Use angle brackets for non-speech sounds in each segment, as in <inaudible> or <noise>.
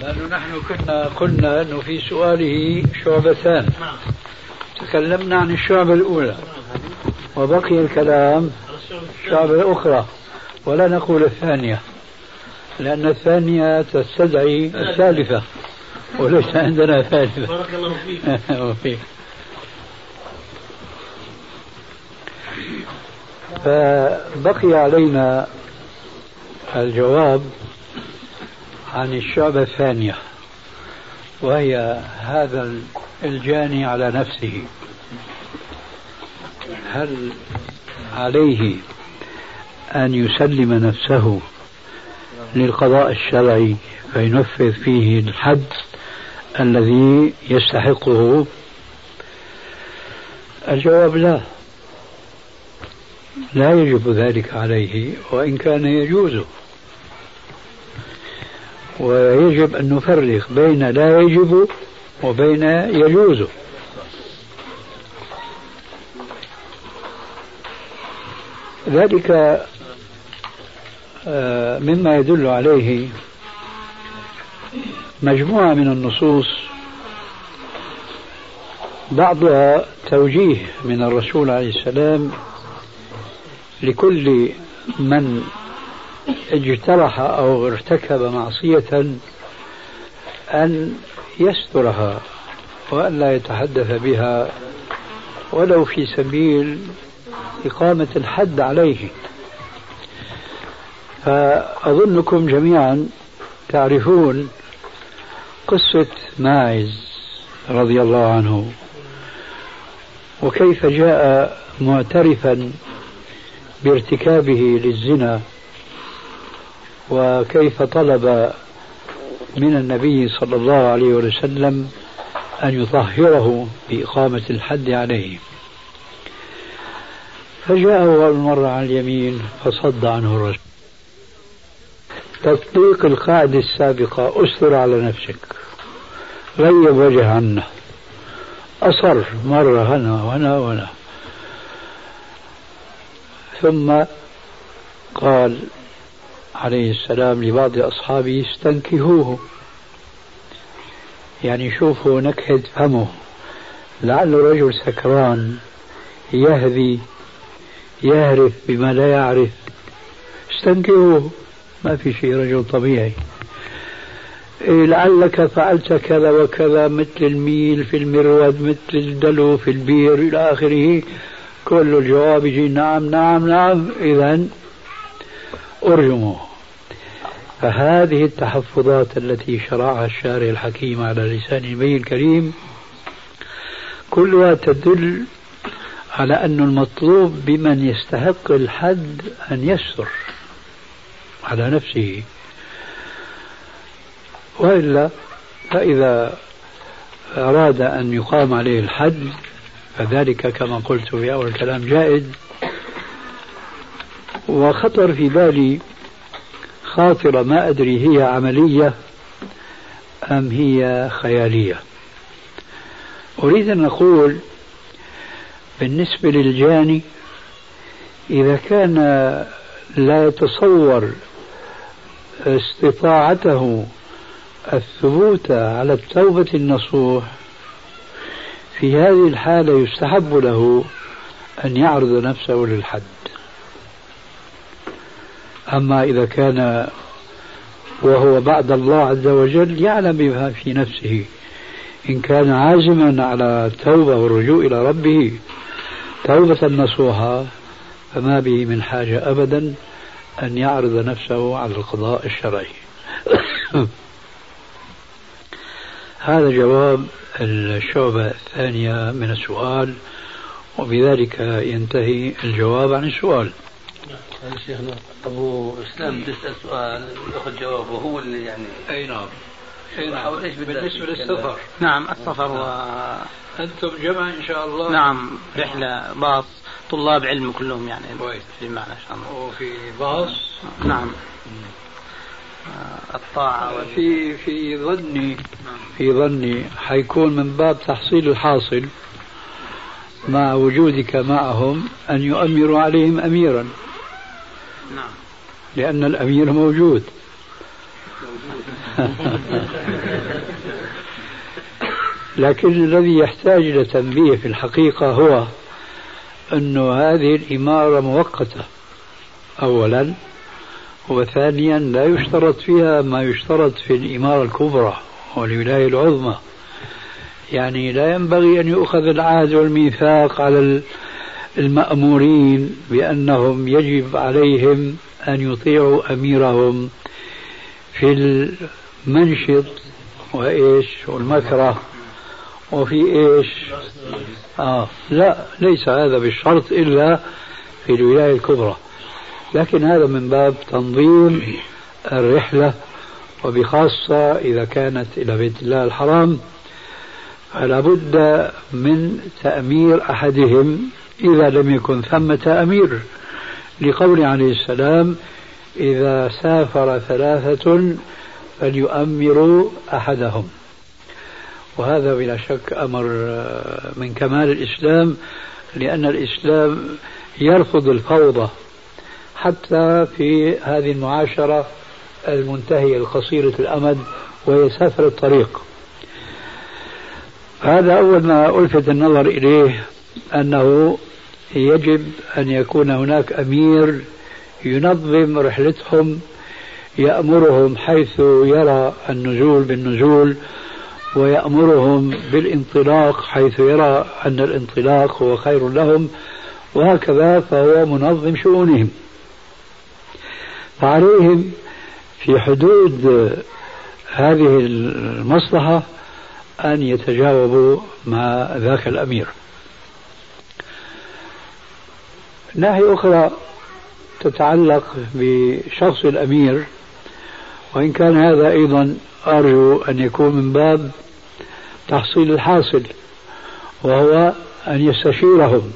لأنه نحن كنا قلنا أنه في سؤاله شعبتان. تكلمنا عن الشعبة الأولى وبقي الكلام الشعبة الأخرى ولا نقول الثانية لأن الثانية تستدعي الثالثة وليس عندنا ثالثة. بارك الله فيك. <laughs> فبقي علينا الجواب عن الشعبة الثانية وهي هذا الجاني على نفسه. هل عليه أن يسلم نفسه للقضاء الشرعي فينفذ فيه الحد الذي يستحقه؟ الجواب لا. لا يجب ذلك عليه وإن كان يجوز. ويجب أن نفرق بين لا يجب وبين يجوز. ذلك آه، مما يدل عليه مجموعة من النصوص. بعضها توجيه من الرسول عليه السلام لكل من اجترح أو ارتكب معصية أن يسترها وأن لا يتحدث بها ولو في سبيل إقامة الحد عليه. فأظنكم جميعا تعرفون قصة ماعز رضي الله عنه وكيف جاء معترفا بارتكابه للزنا وكيف طلب من النبي صلى الله عليه وسلم أن يطهره بإقامة الحد عليه. فجاءه أول مرة على اليمين فصد عنه الرجل. تطبيق القاعدة السابقة أستر على نفسك. غيب وجه عنه أصر مرة هنا وهنا وهنا. ثم قال عليه السلام لبعض أصحابه استنكهوه. يعني شوفوا نكهة فمه. لعله رجل سكران يهذي يهرف بما لا يعرف. استنكهوه. ما في شيء رجل طبيعي. إيه لعلك فعلت كذا وكذا مثل الميل في المرود مثل الدلو في البير إلى آخره. كل الجواب يجي نعم نعم نعم. إذا أرجموه فهذه التحفظات التي شرعها الشارع الحكيم على لسان النبي الكريم كلها تدل على أن المطلوب بمن يستحق الحد أن يستر على نفسه. وإلا فإذا أراد أن يقام عليه الحد فذلك كما قلت في أول الكلام جائز وخطر في بالي خاطرة ما أدري هي عملية أم هي خيالية. أريد أن أقول بالنسبة للجاني إذا كان لا يتصور استطاعته الثبوت على التوبة النصوح في هذه الحالة يستحب له أن يعرض نفسه للحد. أما إذا كان وهو بعد الله عز وجل يعلم بما في نفسه. إن كان عازما على التوبة والرجوع إلى ربه توبة نصوحة فما به من حاجة أبدا أن يعرض نفسه على القضاء الشرعي. <coughs> هذا جواب الشعبة الثانية من السؤال وبذلك ينتهي الجواب عن السؤال. شيخنا أبو إسلام بيسأل سؤال ياخذ جواب وهو اللي يعني أي نعم. نعم. بالنسبة للسفر. نعم السفر و أنتم جمع إن شاء الله. نعم رحلة باص طلاب علم كلهم يعني. كويس. في معنا إن شاء الله. وفي باص. نعم. الطاعة في في ظني في ظني حيكون من باب تحصيل الحاصل مع وجودك معهم أن يؤمروا عليهم أميرا. نعم. لأن الأمير موجود. <laughs> لكن الذي يحتاج إلى تنبيه في الحقيقة هو أن هذه الإمارة مؤقتة. أولا وثانيا لا يشترط فيها ما يشترط في الإمارة الكبرى والولاية العظمى. يعني لا ينبغي أن يؤخذ العهد والميثاق على المأمورين بأنهم يجب عليهم أن يطيعوا أميرهم في المنشط وإيش والمكره وفي إيش؟ آه لا ليس هذا بالشرط إلا في الولاية الكبرى. لكن هذا من باب تنظيم الرحلة وبخاصة إذا كانت إلى بيت الله الحرام فلا بد من تأمير أحدهم إذا لم يكن ثمة أمير. لقول عليه السلام إذا سافر ثلاثة فليؤمروا أحدهم. وهذا بلا شك أمر من كمال الإسلام لأن الإسلام يرفض الفوضى حتى في هذه المعاشرة المنتهية القصيرة الأمد وهي سفر الطريق. هذا أول ما ألفت النظر إليه أنه يجب أن يكون هناك أمير ينظم رحلتهم يأمرهم حيث يرى النزول بالنزول ويأمرهم بالانطلاق حيث يرى أن الانطلاق هو خير لهم وهكذا فهو منظم شؤونهم. فعليهم في حدود هذه المصلحة أن يتجاوبوا مع ذاك الأمير. ناحية أخرى تتعلق بشخص الأمير وإن كان هذا أيضا أرجو أن يكون من باب تحصيل الحاصل وهو أن يستشيرهم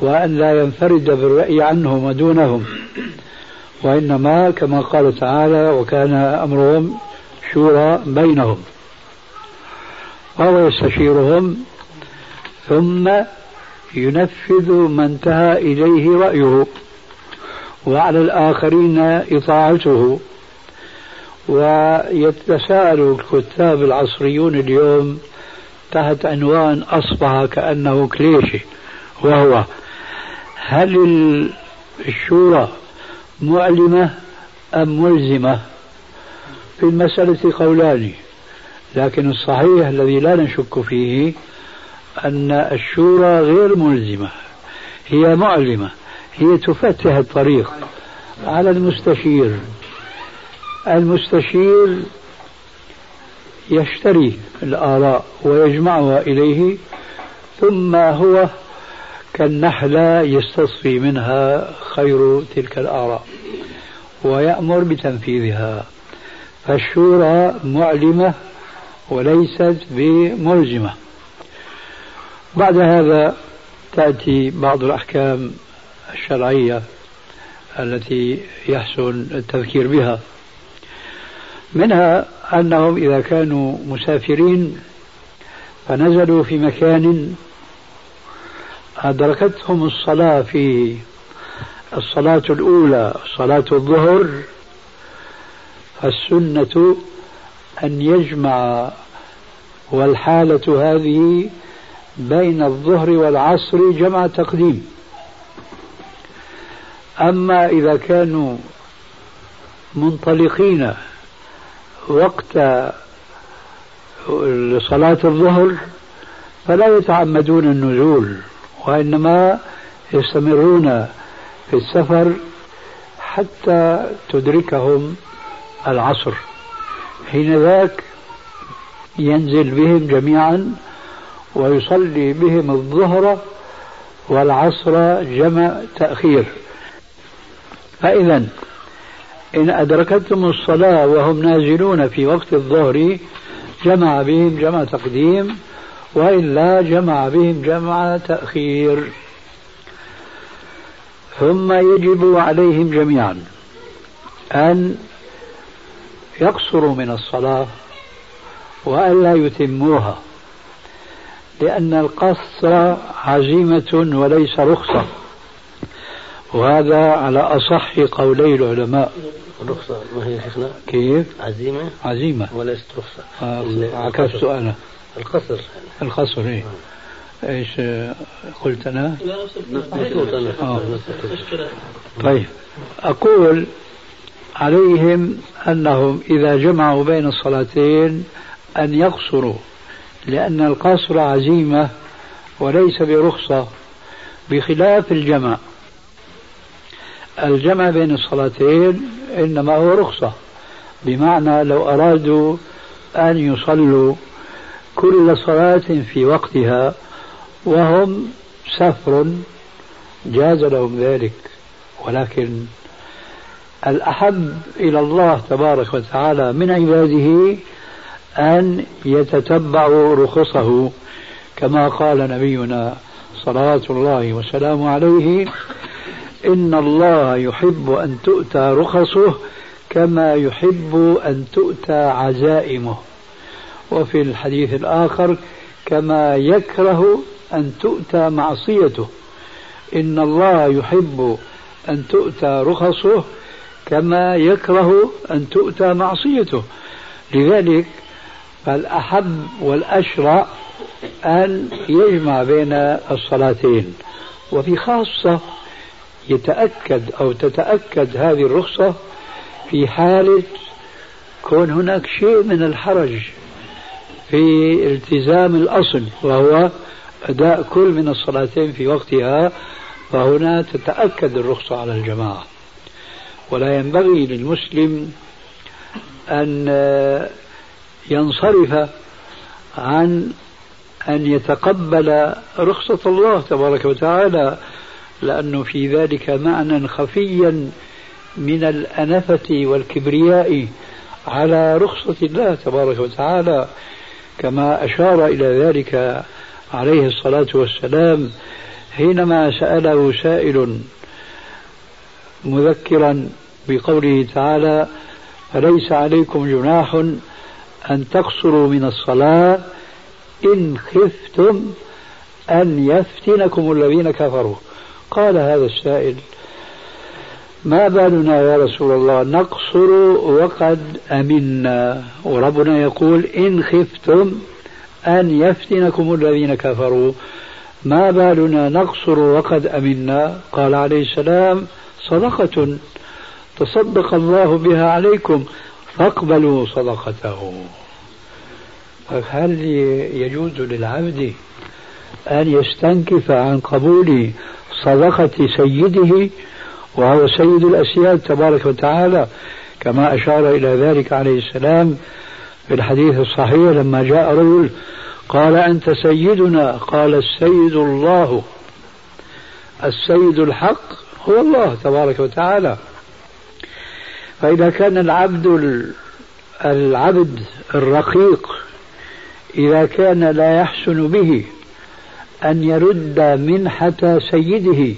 وأن لا ينفرد بالرأي عنهم ودونهم وإنما كما قال تعالى وكان أمرهم شورى بينهم وهو يستشيرهم ثم ينفذ ما انتهى إليه رأيه وعلى الآخرين إطاعته. ويتساءل الكتاب العصريون اليوم تحت عنوان أصبح كأنه كليشي وهو هل الشورى معلمة أم ملزمة؟ في المسألة قولان لكن الصحيح الذي لا نشك فيه أن الشورى غير ملزمة هي معلمة هي تفتح الطريق على المستشير. المستشير يشتري الآراء ويجمعها إليه ثم هو كالنحلة يستصفي منها خير تلك الآراء ويأمر بتنفيذها. فالشورى معلمة وليست بملزمة. بعد هذا تأتي بعض الأحكام الشرعية التي يحسن التذكير بها. منها أنهم إذا كانوا مسافرين فنزلوا في مكان أدركتهم الصلاة فيه الصلاة الأولى صلاة الظهر فالسنة أن يجمع والحالة هذه بين الظهر والعصر جمع تقديم. أما إذا كانوا منطلقين وقت صلاة الظهر فلا يتعمدون النزول وإنما يستمرون في السفر حتى تدركهم العصر. حين ذاك ينزل بهم جميعا ويصلي بهم الظهر والعصر جمع تأخير. فإذا إن أدركتهم الصلاة وهم نازلون في وقت الظهر جمع بهم جمع تقديم وإلا جمع بهم جمع تأخير. ثم يجب عليهم جميعا أن يقصروا من الصلاة وألا يتموها. لأن القصر عزيمة وليس رخصة. وهذا على أصح قولي العلماء. الرخصة ما هي شيخنا؟ كيف؟ عزيمة عزيمة. وليست رخصة. آه عكست أنا. القصر. القصر إيه. إيش قلت أنا؟ آه. طيب. أقول عليهم أنهم إذا جمعوا بين الصلاتين أن يقصروا. لأن القصر عزيمة وليس برخصة بخلاف الجمع. الجمع بين الصلاتين إنما هو رخصة بمعنى لو أرادوا أن يصلوا كل صلاة في وقتها وهم سفر جاز لهم ذلك. ولكن الأحب إلى الله تبارك وتعالى من عباده أن يتتبعوا رخصه كما قال نبينا صلوات الله وسلامه عليه إن الله يحب أن تؤتى رخصه كما يحب أن تؤتى عزائمه. وفي الحديث الآخر كما يكره أن تؤتى معصيته. إن الله يحب أن تؤتى رخصه كما يكره أن تؤتى معصيته. لذلك فالأحب والأشرع أن يجمع بين الصلاتين وفي خاصة يتأكد أو تتأكد هذه الرخصة في حالة كون هناك شيء من الحرج في التزام الأصل وهو أداء كل من الصلاتين في وقتها فهنا تتأكد الرخصة على الجماعة. ولا ينبغي للمسلم أن ينصرف عن أن يتقبل رخصة الله تبارك وتعالى لأنه في ذلك معنى خفيا من الأنفة والكبرياء على رخصة الله تبارك وتعالى. كما أشار إلى ذلك عليه الصلاة والسلام حينما سأله سائل مذكرا بقوله تعالى فليس عليكم جناح أن تقصروا من الصلاة إن خفتم أن يفتنكم الذين كفروا. قال هذا السائل ما بالنا يا رسول الله نقصر وقد أمنا. وربنا يقول إن خفتم أن يفتنكم الذين كفروا. ما بالنا نقصر وقد أمنا. قال عليه السلام صدقة تصدق الله بها عليكم. فاقبلوا صدقته. هل يجوز للعبد أن يستنكف عن قبول صدقة سيده وهو سيد الأسياد تبارك وتعالى؟ كما أشار إلى ذلك عليه السلام في الحديث الصحيح لما جاء رجل قال أنت سيدنا. قال السيد الله. السيد الحق هو الله تبارك وتعالى. فإذا كان العبد العبد الرقيق إذا كان لا يحسن به أن يرد منحة سيده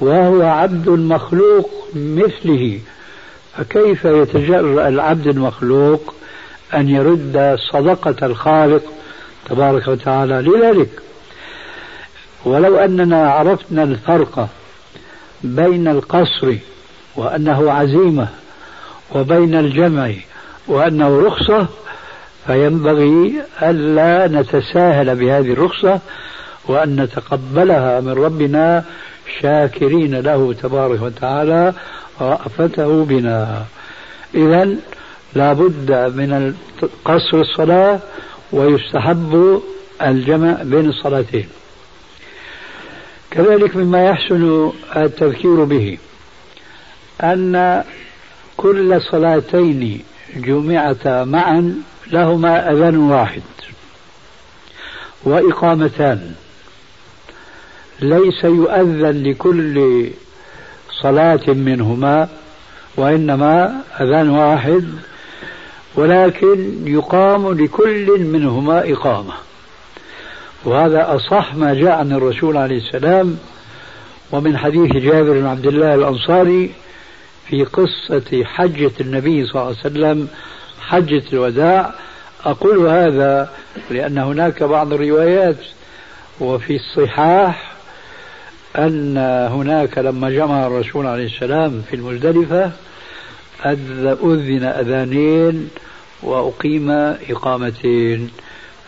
وهو عبد مخلوق مثله فكيف يتجرأ العبد المخلوق أن يرد صدقة الخالق تبارك وتعالى لذلك؟ ولو أننا عرفنا الفرق بين القصر وأنه عزيمة وبين الجمع وأنه رخصة فينبغي ألا نتساهل بهذه الرخصة وأن نتقبلها من ربنا شاكرين له تبارك وتعالى رأفته بنا. إذا لا بد من قصر الصلاة ويستحب الجمع بين الصلاتين. كذلك مما يحسن التذكير به أن كل صلاتين جمعتا معا لهما أذان واحد. وإقامتان. ليس يؤذن لكل صلاة منهما وإنما أذان واحد ولكن يقام لكل منهما إقامة. وهذا أصح ما جاء عن الرسول عليه السلام ومن حديث جابر بن عبد الله الأنصاري في قصة حجة النبي صلى الله عليه وسلم حجة الوداع. أقول هذا لأن هناك بعض الروايات وفي الصحاح أن هناك لما جمع الرسول عليه السلام في المزدلفة أذن أذانين وأقيم إقامتين.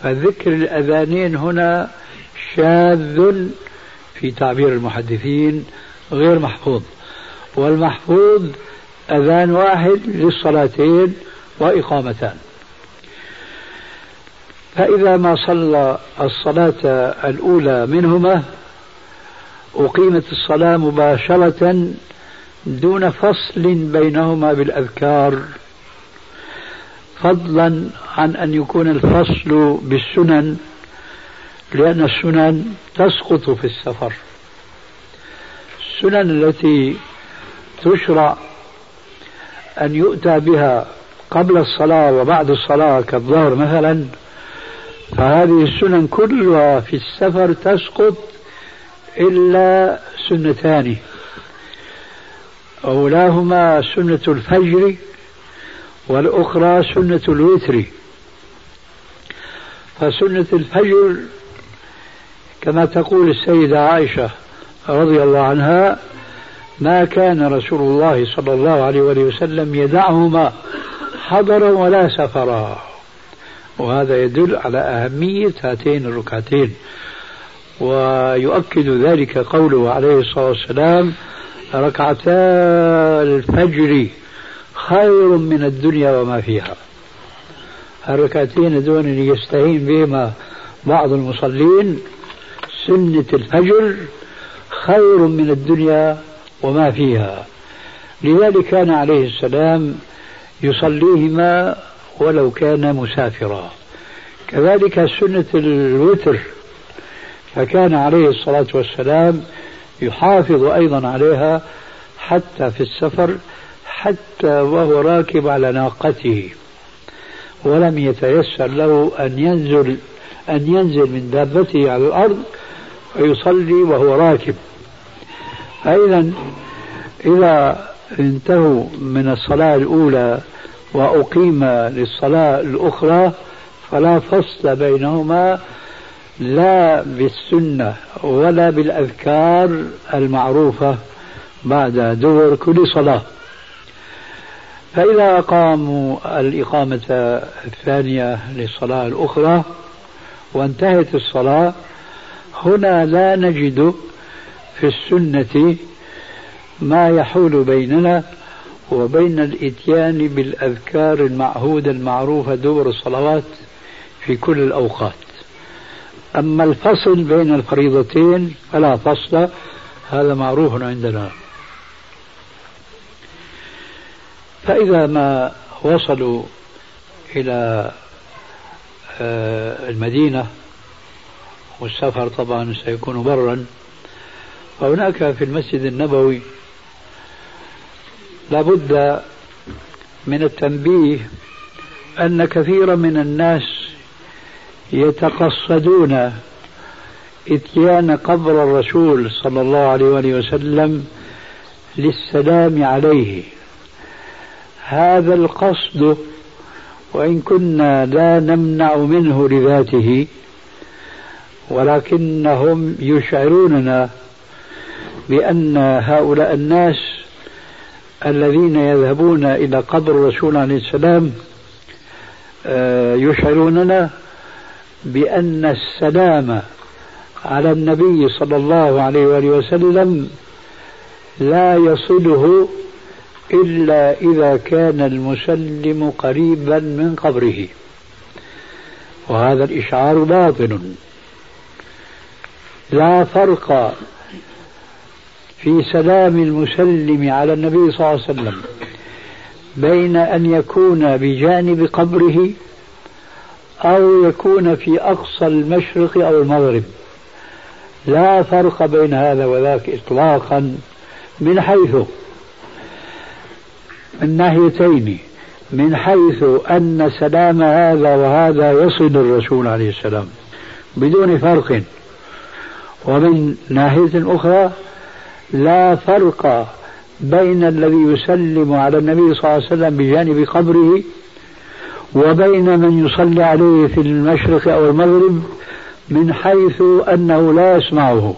فذكر الأذانين هنا شاذ في تعبير المحدثين غير محفوظ. والمحفوظ أذان واحد للصلاتين وإقامتان. فإذا ما صلى الصلاة الأولى منهما أقيمت الصلاة مباشرة دون فصل بينهما بالأذكار فضلا عن أن يكون الفصل بالسنن لأن السنن تسقط في السفر. السنن التي تشرع أن يؤتى بها قبل الصلاة وبعد الصلاة كالظهر مثلا فهذه السنن كلها في السفر تسقط إلا سنتان. أولاهما سنة الفجر والأخرى سنة الوتر. فسنة الفجر كما تقول السيدة عائشة رضي الله عنها ما كان رسول الله صلى الله عليه وسلم يدعهما حضرا ولا سفرا. وهذا يدل على أهمية هاتين الركعتين. ويؤكد ذلك قوله عليه الصلاة والسلام ركعتا الفجر خير من الدنيا وما فيها. الركعتين دون يستهين بهما بعض المصلين سنة الفجر خير من الدنيا وما فيها. لذلك كان عليه السلام يصليهما ولو كان مسافرا. كذلك سنة الوتر. فكان عليه الصلاة والسلام يحافظ أيضا عليها حتى في السفر حتى وهو راكب على ناقته. ولم يتيسر له أن ينزل أن ينزل من دابته على الأرض ويصلي وهو راكب. فإذا إذا انتهوا من الصلاة الأولى وأقيم للصلاة الأخرى فلا فصل بينهما لا بالسنة ولا بالأذكار المعروفة بعد دور كل صلاة. فإذا أقاموا الإقامة الثانية للصلاة الأخرى وانتهت الصلاة هنا لا نجد في السنة ما يحول بيننا وبين الإتيان بالأذكار المعهودة المعروفة دور الصلوات في كل الأوقات. أما الفصل بين الفريضتين فلا فصل هذا معروف عندنا. فإذا ما وصلوا إلى آه، المدينة والسفر طبعا سيكون برا فهناك في المسجد النبوي لابد من التنبيه أن كثيرا من الناس يتقصدون إتيان قبر الرسول صلى الله عليه وسلم للسلام عليه. هذا القصد وإن كنا لا نمنع منه لذاته ولكنهم يشعروننا بأن هؤلاء الناس الذين يذهبون إلى قبر الرسول عليه السلام آه، يشعروننا بأن السلام على النبي صلى الله عليه وآله وسلم لا يصله إلا إذا كان المسلم قريبا من قبره. وهذا الإشعار باطل. لا فرق في سلام المسلم على النبي صلى الله عليه وسلم بين أن يكون بجانب قبره أو يكون في أقصى المشرق أو المغرب. لا فرق بين هذا وذاك إطلاقا من حيث من ناحيتين من حيث أن سلام هذا وهذا يصل الرسول عليه السلام بدون فرق ومن ناحية أخرى لا فرق بين الذي يسلم على النبي صلى الله عليه وسلم بجانب قبره وبين من يصلي عليه في المشرق أو المغرب من حيث أنه لا يسمعه.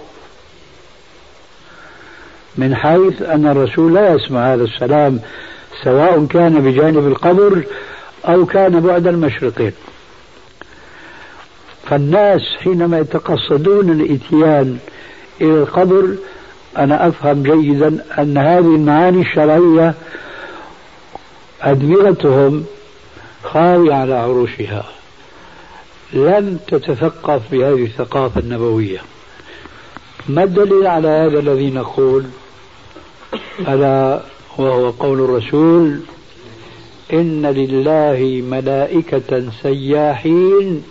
من حيث أن الرسول لا يسمع هذا السلام سواء كان بجانب القبر أو كان بعد المشرقين فالناس حينما يتقصدون الإتيان إلى القبر أنا أفهم جيدا أن هذه المعاني الشرعية أدمغتهم خاوية على عروشها. لم تتثقف بهذه الثقافة النبوية. ما الدليل على هذا الذي نقول؟ ألا وهو قول الرسول إن لله ملائكة سياحين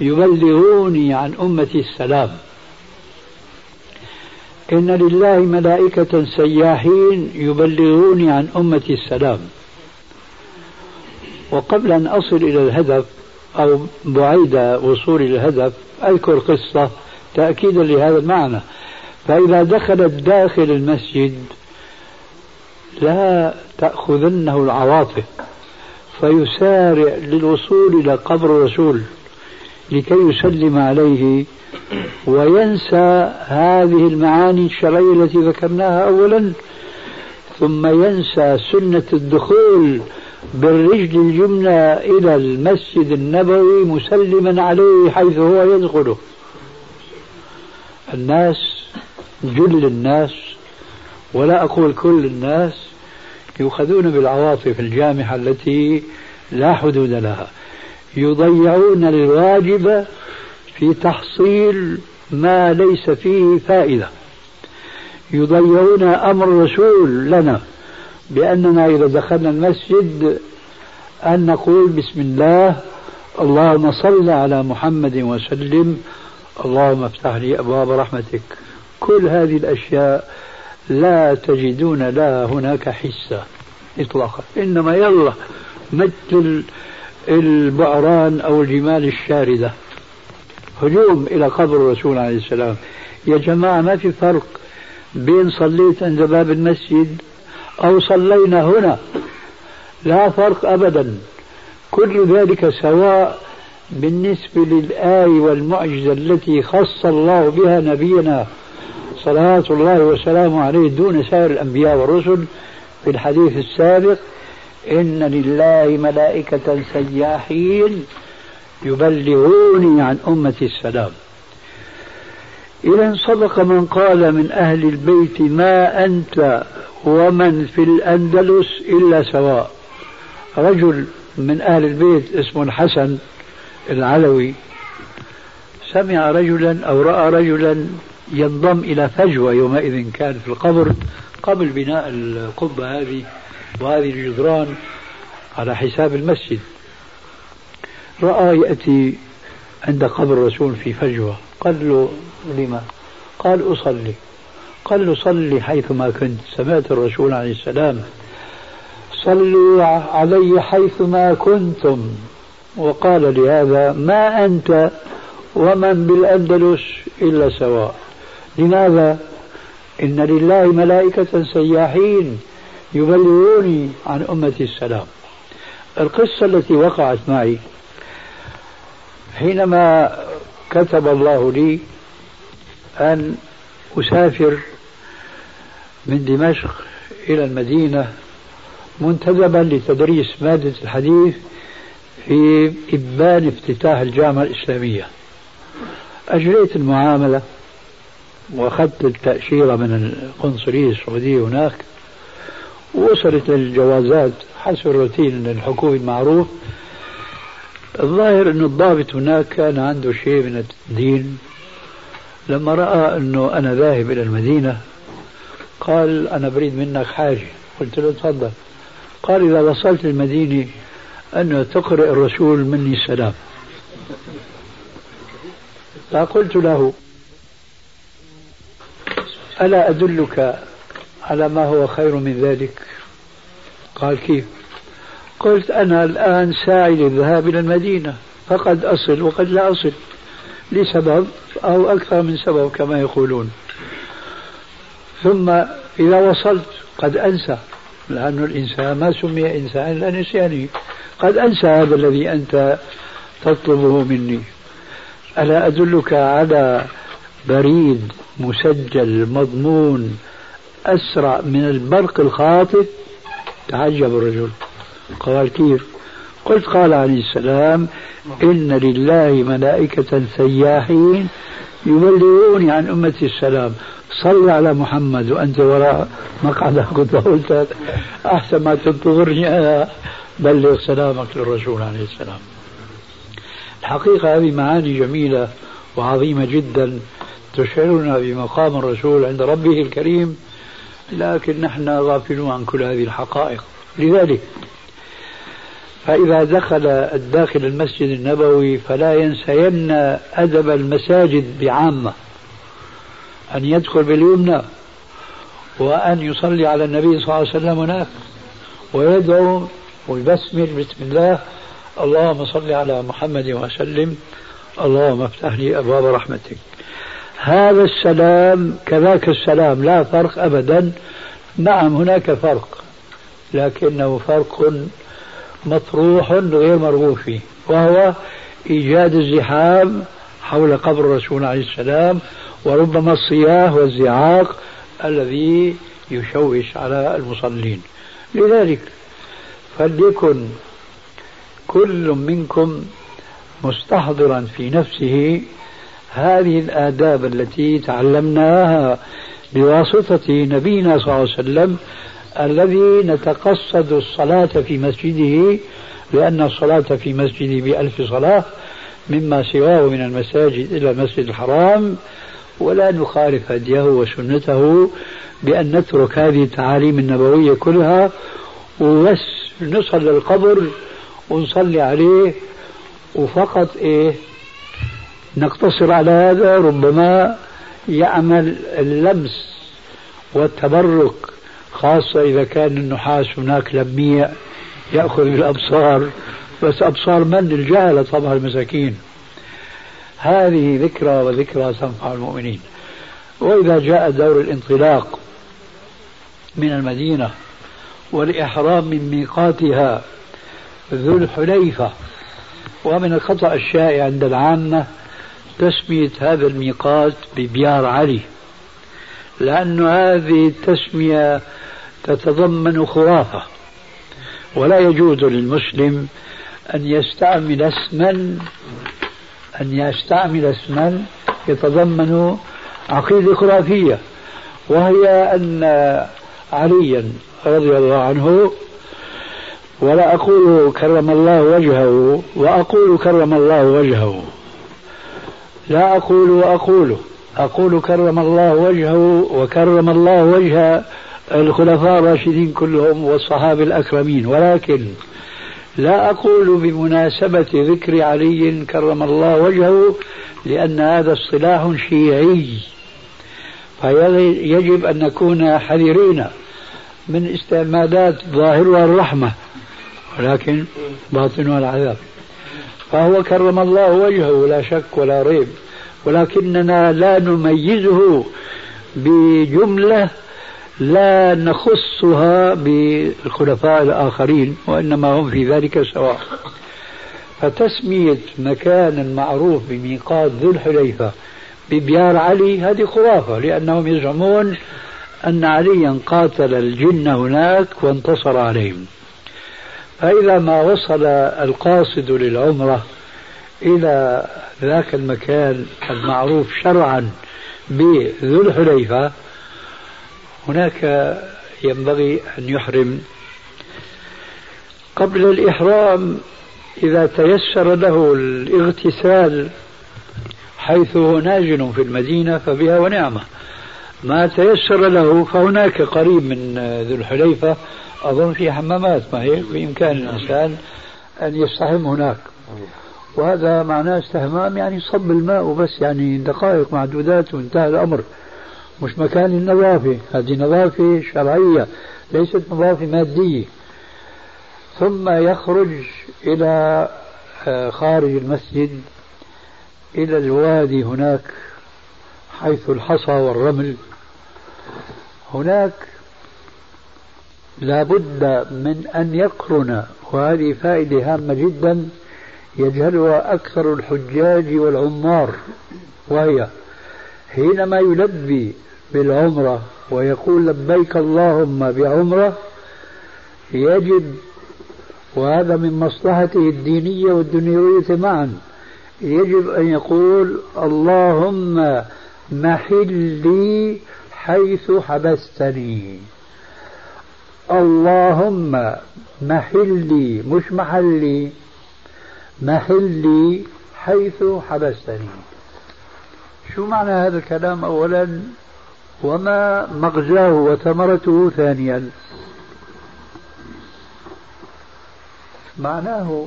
يبلغوني عن أمتي السلام. إن لله ملائكة سياحين يبلغوني عن أمتي السلام. وقبل أن أصل إلى الهدف أو بعيد وصول الهدف أذكر قصة تأكيدا لهذا المعنى. فإذا دخلت داخل المسجد لا تأخذنه العواطف فيسارع للوصول إلى قبر الرسول. لكي يسلم عليه وينسى هذه المعاني الشرعية التي ذكرناها أولا ثم ينسى سنة الدخول بالرجل اليمنى إلى المسجد النبوي مسلما عليه حيث هو يدخله. الناس جل الناس ولا أقول كل الناس يؤخذون بالعواطف الجامحة التي لا حدود لها. يضيعون الواجب في تحصيل ما ليس فيه فائدة. يضيعون أمر الرسول لنا بأننا إذا دخلنا المسجد أن نقول بسم الله اللهم صل على محمد وسلم اللهم افتح لي أبواب رحمتك. كل هذه الأشياء لا تجدون لها هناك حسة إطلاقا. إنما يلا مثل البعران أو الجمال الشاردة. هجوم إلى قبر الرسول عليه السلام. يا جماعة ما في فرق بين صليت عند باب المسجد أو صلينا هنا؟ لا فرق أبدا. كل ذلك سواء بالنسبة للآية والمعجزة التي خص الله بها نبينا صلوات الله وسلامه عليه دون سائر الأنبياء والرسل في الحديث السابق. إن لله ملائكة سياحين يبلغوني عن أمتي السلام. إذا صدق من قال من أهل البيت ما أنت ومن في الأندلس إلا سواء. رجل من أهل البيت اسمه الحسن العلوي. سمع رجلا أو رأى رجلا ينضم إلى فجوة يومئذ كان في القبر قبل بناء القبة هذه. وهذه الجدران على حساب المسجد. رأى يأتي عند قبر الرسول في فجوة. قال له لما؟ قال أصلي. قال له صلي حيثما كنت. سمعت الرسول عليه السلام. صلوا علي حيثما كنتم. وقال لهذا ما أنت ومن بالأندلس إلا سواء. لماذا؟ إن لله ملائكة سياحين. يبلغوني عن أمتي السلام. القصة التي وقعت معي حينما كتب الله لي أن أسافر من دمشق إلى المدينة منتدبا لتدريس مادة الحديث في إبان افتتاح الجامعة الإسلامية. أجريت المعاملة وأخذت التأشيرة من القنصلية السعودية هناك. ووصلت الجوازات حسب الروتين الحكومي المعروف الظاهر أن الضابط هناك كان عنده شيء من الدين. لما رأى أنه أنا ذاهب إلى المدينة قال أنا بريد منك حاجة. قلت له تفضل. قال إذا وصلت المدينة أن تقرأ الرسول مني السلام. فقلت له ألا أدلك على ما هو خير من ذلك. قال كيف؟ قلت أنا الآن ساعي للذهاب إلى المدينة فقد أصل وقد لا أصل لسبب أو أكثر من سبب كما يقولون. ثم إذا وصلت قد أنسى لأن الإنسان ما سمي إنسان إلا نسيانه. قد أنسى هذا الذي أنت تطلبه مني. ألا أدلك على بريد مسجل مضمون أسرع من البرق الخاطف تعجب الرجل. قال كيف؟ قلت قال عليه السلام إن لله ملائكة سياحين يبلغوني عن أمتي السلام. صل على محمد وأنت وراء مقعدك <laughs> قلت أحسن ما تنتظرني أنا. بلغ سلامك للرسول عليه السلام. الحقيقة هذه معاني جميلة وعظيمة جدا تشعرنا بمقام الرسول عند ربه الكريم. لكن نحن غافلون عن كل هذه الحقائق. لذلك فإذا دخل الداخل المسجد النبوي فلا ينسين أدب المساجد بعامة. أن يدخل باليمنى وأن يصلي على النبي صلى الله عليه وسلم هناك ويدعو ويبسمل بسم الله. اللهم صل على محمد وسلم. اللهم افتح لي أبواب رحمتك. هذا السلام كذاك السلام لا فرق أبدا. نعم هناك فرق لكنه فرق مطروح غير مرغوب فيه وهو إيجاد الزحام حول قبر الرسول عليه السلام وربما الصياح والزعاق الذي يشوش على المصلين. لذلك فليكن كل منكم مستحضرا في نفسه هذه الآداب التي تعلمناها بواسطة نبينا صلى الله عليه وسلم الذي نتقصد الصلاة في مسجده لأن الصلاة في مسجده بألف صلاة مما سواه من المساجد إلى المسجد الحرام ولا نخالف هديه وسنته بأن نترك هذه التعاليم النبوية كلها وبس نصل للقبر ونصلي عليه وفقط إيه؟ نقتصر على هذا ربما يعمل اللمس والتبرك خاصة إذا كان النحاس هناك لميع يأخذ بالأبصار بس أبصار من؟ الجهلة طبعا المساكين. هذه ذكرى وذكرى تنفع المؤمنين. وإذا جاء دور الانطلاق من المدينة والإحرام من ميقاتها ذو الحليفة ومن الخطأ الشائع عند العامة تسمية هذا الميقات ببيار علي لأن هذه التسمية تتضمن خرافة ولا يجوز للمسلم أن يستعمل اسما أن يستعمل اسما يتضمن عقيدة خرافية وهي أن عليا رضي الله عنه ولا أقول كرم الله وجهه وأقول كرم الله وجهه. لا أقول وأقول أقول كرم الله وجهه وكرم الله وجه الخلفاء الراشدين كلهم والصحابة الأكرمين. ولكن لا أقول بمناسبة ذكر علي كرم الله وجهه لأن هذا اصطلاح شيعي. فيجب أن نكون حذرين من استعمالات ظاهرها الرحمة ولكن باطنها العذاب فهو كرم الله وجهه لا شك ولا ريب. ولكننا لا نميزه بجملة لا نخصها بالخلفاء الآخرين وإنما هم في ذلك سواء. فتسمية مكان معروف بميقات ذو الحليفة ببيار علي هذه خرافة لأنهم يزعمون أن عليا قاتل الجن هناك وانتصر عليهم. فإذا ما وصل القاصد للعمرة إلى ذاك المكان المعروف شرعا بذو الحليفة هناك ينبغي أن يحرم. قبل الإحرام إذا تيسر له الاغتسال حيث هو ناجن في المدينة فبها ونعمة. ما تيسر له فهناك قريب من ذو الحليفة أظن في حمامات ما هي بإمكان الإنسان أن يستحم هناك. وهذا معناه استحمام يعني صب الماء وبس يعني دقائق معدودات وانتهى الأمر. مش مكان النظافة هذه نظافة شرعية ليست نظافة مادية. ثم يخرج إلى آه، خارج المسجد إلى الوادي هناك حيث الحصى والرمل. هناك لابد من أن يقرن وهذه فائدة هامة جدا يجهلها أكثر الحجاج والعمار وهي حينما يلبي بالعمرة ويقول لبيك اللهم بعمرة يجب وهذا من مصلحته الدينية والدنيوية معا يجب أن يقول اللهم محلي حيث حبستني. اللهم محلي مش محلي محلي حيث حبستني. شو معنى هذا الكلام أولا؟ وما مغزاه وثمرته ثانيا؟ معناه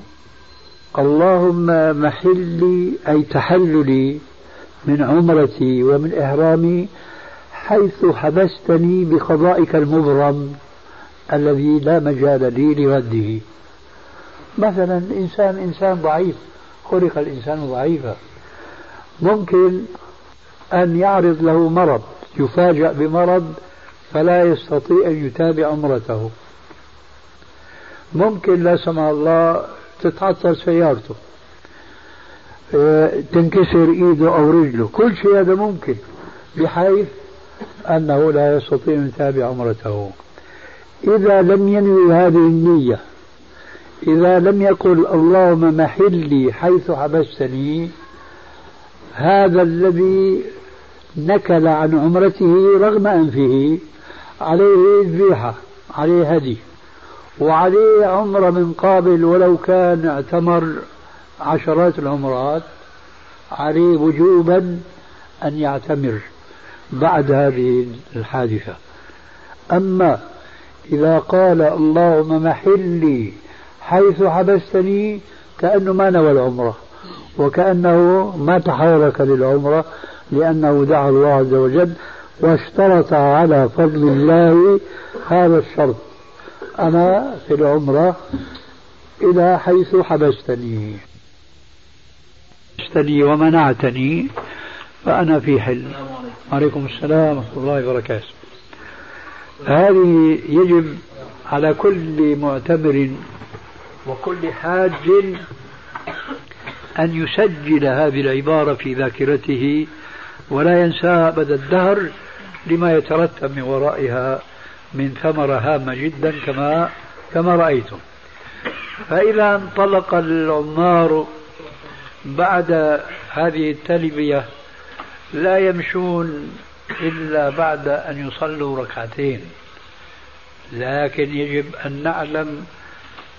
اللهم محلي أي تحللي من عمرتي ومن إحرامي حيث حبستني بقضائك المبرم. الذي لا مجال لي لرده مثلا إنسان إنسان ضعيف خلق الإنسان ضعيفا. ممكن أن يعرض له مرض يفاجأ بمرض فلا يستطيع أن يتابع عمرته. ممكن لا سمح الله تتعطل سيارته آه، تنكسر إيده أو رجله. كل شيء هذا ممكن بحيث أنه لا يستطيع أن يتابع عمرته. إذا لم ينوي هذه النية إذا لم يقل اللهم محلي حيث حبستني هذا الذي نكل عن عمرته رغم أنفه عليه ذبيحه عليه هدي وعليه عمرة من قابل ولو كان اعتمر عشرات العمرات عليه وجوبا أن يعتمر بعد هذه الحادثة. أما إذا قال اللهم محلي حيث حبستني كأنه ما نوى العمرة وكأنه ما تحرك للعمرة لأنه دعا الله عز وجل واشترط على فضل الله هذا الشرط. أنا في العمرة إلى حيث حبستني. حبستني ومنعتني فأنا في حل. عليكم. السلام ورحمة الله وبركاته. هذه يجب على كل معتمر وكل حاج أن يسجل هذه العبارة في ذاكرته ولا ينساها أبد الدهر لما يترتب من ورائها من ثمرة هامة جدا كما كما رأيتم. فإذا انطلق العمار بعد هذه التلبية لا يمشون إلا بعد أن يصلوا ركعتين. لكن يجب أن نعلم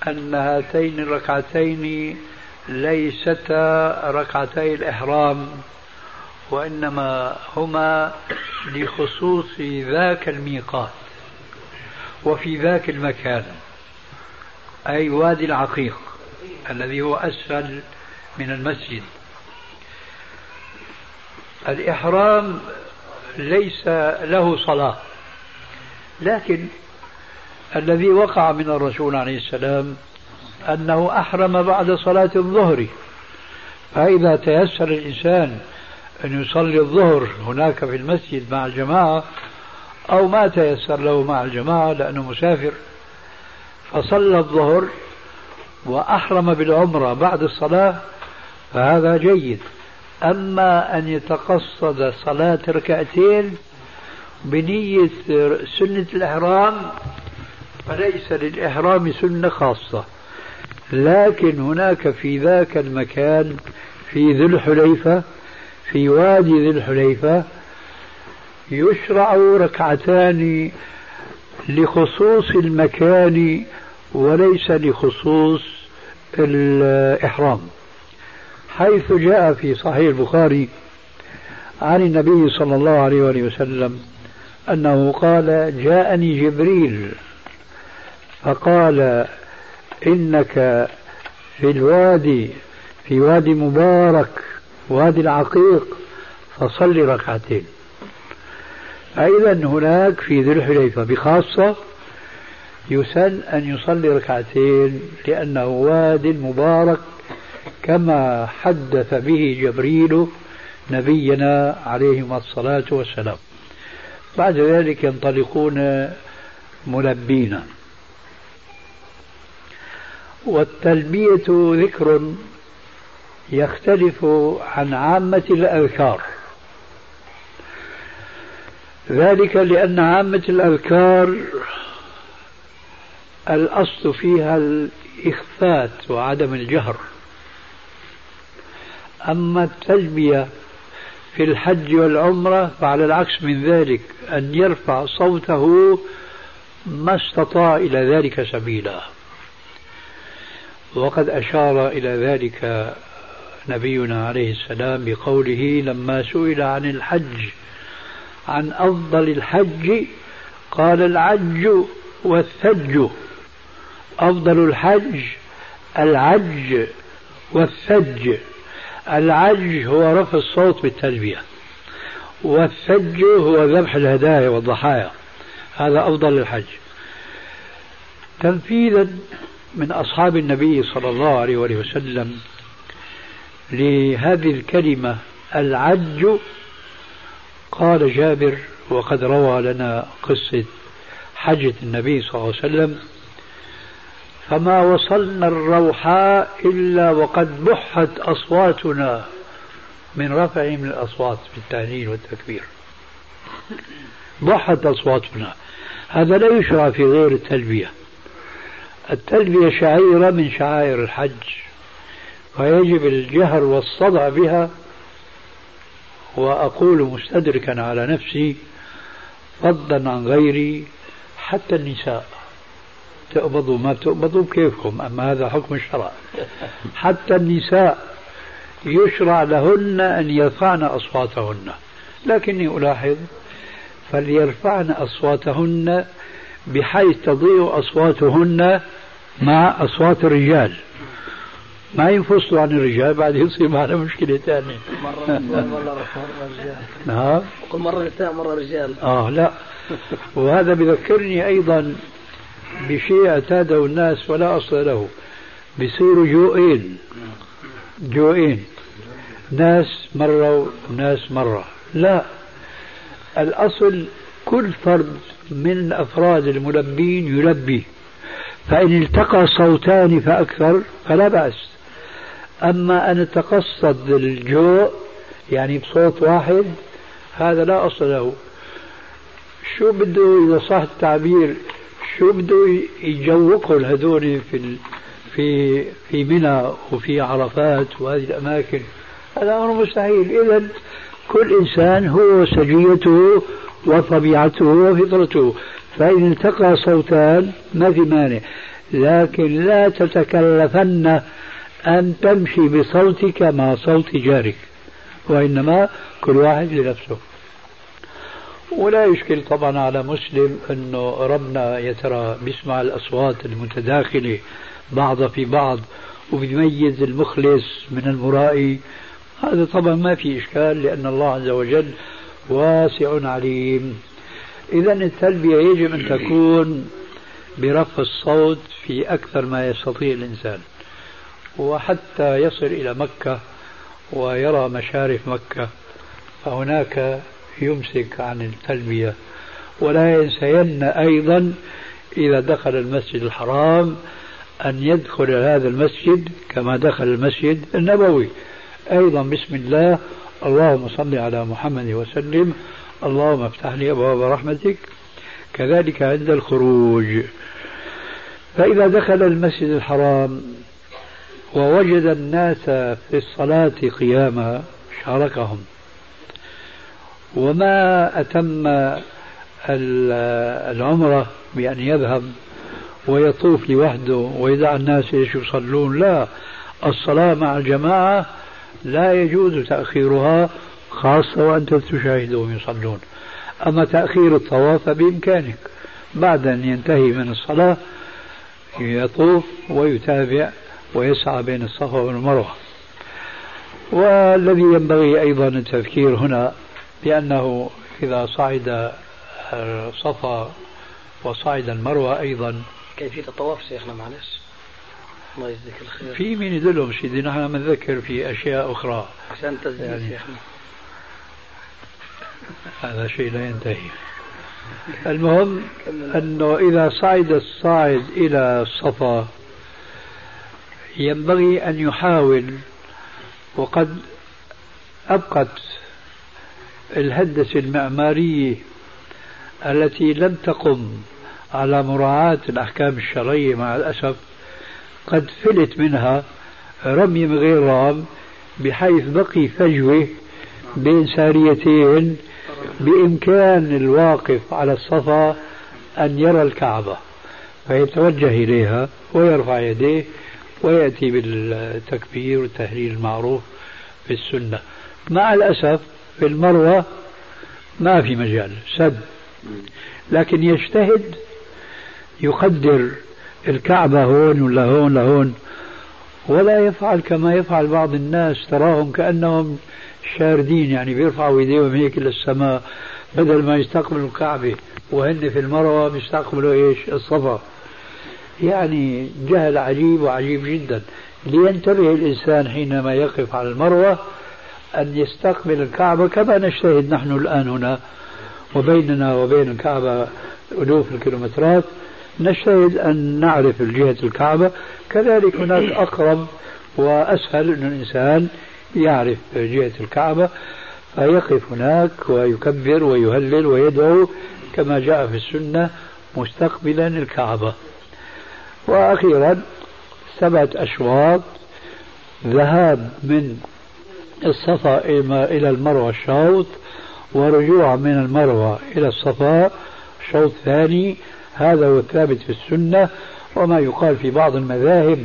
أن هاتين الركعتين ليستا ركعتي الإحرام وإنما هما لخصوص ذاك الميقات وفي ذاك المكان أي وادي العقيق الذي هو أسفل من المسجد. الإحرام ليس له صلاة. لكن الذي وقع من الرسول عليه السلام أنه أحرم بعد صلاة الظهر. فإذا تيسر الإنسان أن يصلي الظهر هناك في المسجد مع الجماعة أو ما تيسر له مع الجماعة لأنه مسافر فصلى الظهر وأحرم بالعمرة بعد الصلاة فهذا جيد. أما أن يتقصد صلاة ركعتين بنية سنة الإحرام فليس للإحرام سنة خاصة. لكن هناك في ذاك المكان في ذي الحليفة في وادي ذي الحليفة يشرع ركعتان لخصوص المكان وليس لخصوص الإحرام. حيث جاء في صحيح البخاري عن النبي صلى الله عليه وسلم أنه قال جاءني جبريل فقال إنك في الوادي في وادي مبارك وادي العقيق فصل ركعتين. فإذا هناك في ذي الحليفة بخاصة يسن أن يصلي ركعتين لأنه واد مبارك كما حدث به جبريل نبينا عليه الصلاة والسلام. بعد ذلك ينطلقون ملبين. والتلبية ذكر يختلف عن عامة الأذكار. ذلك لأن عامة الأذكار الأصل فيها الإخفات وعدم الجهر. أما التلبية في الحج والعمرة فعلى العكس من ذلك أن يرفع صوته ما استطاع إلى ذلك سبيلا. وقد أشار إلى ذلك نبينا عليه السلام بقوله لما سئل عن الحج عن أفضل الحج قال العج والثج. أفضل الحج العج والثج. العج هو رفع الصوت بالتلبية والثج هو ذبح الهدايا والضحايا هذا أفضل الحج تنفيذا من أصحاب النبي صلى الله عليه وسلم لهذه الكلمة العج قال جابر وقد روى لنا قصة حجة النبي صلى الله عليه وسلم فما وصلنا الروحاء إلا وقد بحت أصواتنا من رفعهم الأصوات بالتهليل والتكبير. بحت أصواتنا. هذا لا يشرع في غير التلبية. التلبية شعيرة من شعائر الحج فيجب الجهر والصدع بها. وأقول مستدركا على نفسي فضلا عن غيري حتى النساء. تقبضوا ما تقبضوا بكيفكم أما هذا حكم الشرع حتى النساء يشرع لهن أن يرفعن أصواتهن. لكني ألاحظ فليرفعن أصواتهن بحيث تضيع أصواتهن مع أصوات الرجال. ما ينفصلوا عن الرجال بعد يصير معنا مشكلة ثانية. مرة مرة رجال نعم مرة نساء مرة رجال. آه لا. وهذا بذكرني أيضا بشيء اعتاده الناس ولا أصل له. بيصيروا جوئين. جوئين. ناس مرة وناس مرة. لا. الأصل كل فرد من أفراد الملبين يلبي. فإن التقى صوتان فأكثر فلا بأس. أما أن تقصد الجوء يعني بصوت واحد هذا لا أصل له. شو بده إذا صح التعبير شو بده يجوقوا هذول في في في منى وفي عرفات وهذه الأماكن. هذا أمر مستحيل. إذا كل إنسان هو سجيته وطبيعته وفطرته. فإن التقى صوتان ما في مانع. لكن لا تتكلفن أن تمشي بصوتك مع صوت جارك. وإنما كل واحد لنفسه. ولا يشكل طبعا على مسلم أنه ربنا يترى بيسمع الأصوات المتداخلة بعضها في بعض وبيميز المخلص من المرائي. هذا طبعا ما في إشكال لأن الله عز وجل واسع عليم. إذا التلبية يجب أن تكون برفع الصوت في أكثر ما يستطيع الإنسان وحتى يصل إلى مكة ويرى مشارف مكة. فهناك يمسك عن التلبية. ولا ينسين أيضا إذا دخل المسجد الحرام أن يدخل هذا المسجد كما دخل المسجد النبوي. أيضا بسم الله اللهم صل على محمد وسلم. اللهم افتح لي أبواب رحمتك. كذلك عند الخروج. فإذا دخل المسجد الحرام ووجد الناس في الصلاة قياما شاركهم. وما أتم العمرة بأن يذهب ويطوف لوحده ويدع الناس إيش يصلون. لا الصلاة مع الجماعة لا يجوز تأخيرها خاصة وأنت تشاهدهم يصلون. أما تأخير الطواف بإمكانك بعد أن ينتهي من الصلاة يطوف ويتابع ويسعى بين الصفا والمروة. والذي ينبغي أيضا التذكير هنا بأنه إذا صعد الصفا وصعد المروة أيضا. كيفية الطواف شيخنا معلش الله يجزيك الخير. في مين يدلهم سيدي نحن بنذكر في أشياء أخرى. عشان تسجيل يعني. شيخنا. هذا شيء لا ينتهي. المهم أنه إذا صعد الصاعد إلى الصفا ينبغي أن يحاول وقد أبقت الهندسة المعمارية التي لم تقم على مراعاة الأحكام الشرعية مع الأسف قد فلت منها رمي من غير رام بحيث بقي فجوة بين ساريتين بإمكان الواقف على الصفا أن يرى الكعبة فيتوجه إليها ويرفع يديه ويأتي بالتكبير والتهليل المعروف في السنة. مع الأسف في المروة ما في مجال سد لكن يجتهد يقدر الكعبة هون ولا هون لهون ولا يفعل كما يفعل بعض الناس تراهم كأنهم شاردين يعني بيرفعوا إيديهم هيك للسماء بدل ما يستقبلوا الكعبة وهن في المروة بيستقبلوا إيش؟ الصفا. يعني جهل عجيب وعجيب جدا. لينتبه الإنسان حينما يقف على المروة أن يستقبل الكعبة كما نجتهد نحن الآن هنا وبيننا وبين الكعبة ألوف الكيلومترات. نجتهد أن نعرف جهة الكعبة. كذلك هناك أقرب وأسهل أن الإنسان يعرف جهة الكعبة. فيقف هناك ويكبر ويهلل ويدعو كما جاء في السنة مستقبلا الكعبة. وأخيرا سبعة أشواط ذهاب من الصفا إلى المروة شوط ورجوع من المروة إلى الصفا شوط ثاني. هذا هو الثابت في السنة. وما يقال في بعض المذاهب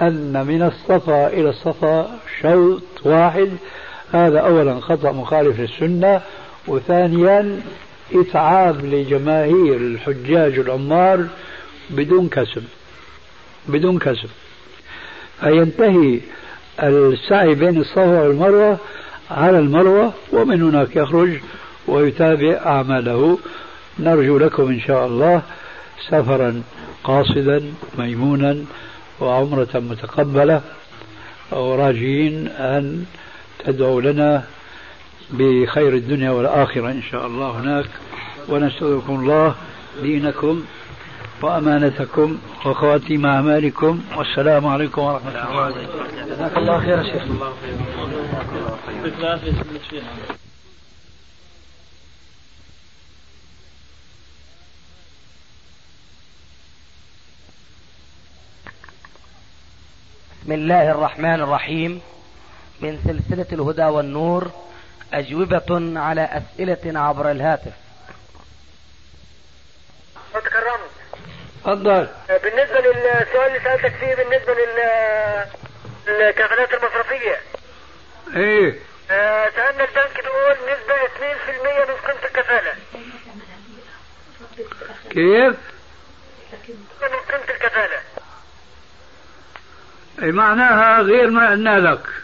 أن من الصفا إلى الصفا شوط واحد. هذا أولا خطأ مخالف للسنة. وثانيا إتعاب لجماهير الحجاج العمار بدون كسب بدون كسب. فينتهي السعي بين الصفا والمروة على المروة ومن هناك يخرج ويتابع أعماله. نرجو لكم إن شاء الله سفرا قاصدا ميمونا وعمرة متقبلة وراجين أن تدعوا لنا بخير الدنيا والآخرة إن شاء الله هناك. ونسألكم الله دينكم وأمانتكم وخواتيم أعمالكم والسلام عليكم ورحمة الله وبركاته. جزاك الله خير شيخ. بسم الله الرحمن الرحيم. من سلسلة الهدى والنور أجوبة على أسئلة عبر الهاتف. تفضل. بالنسبة للسؤال اللي سألتك فيه بالنسبة لل الكفالات المصرفية. إيه. آه، سألنا البنك بيقول نسبة 2% من قيمة الكفالة. كيف؟ من قيمة الكفالة. اي معناها غير ما قلنا لك.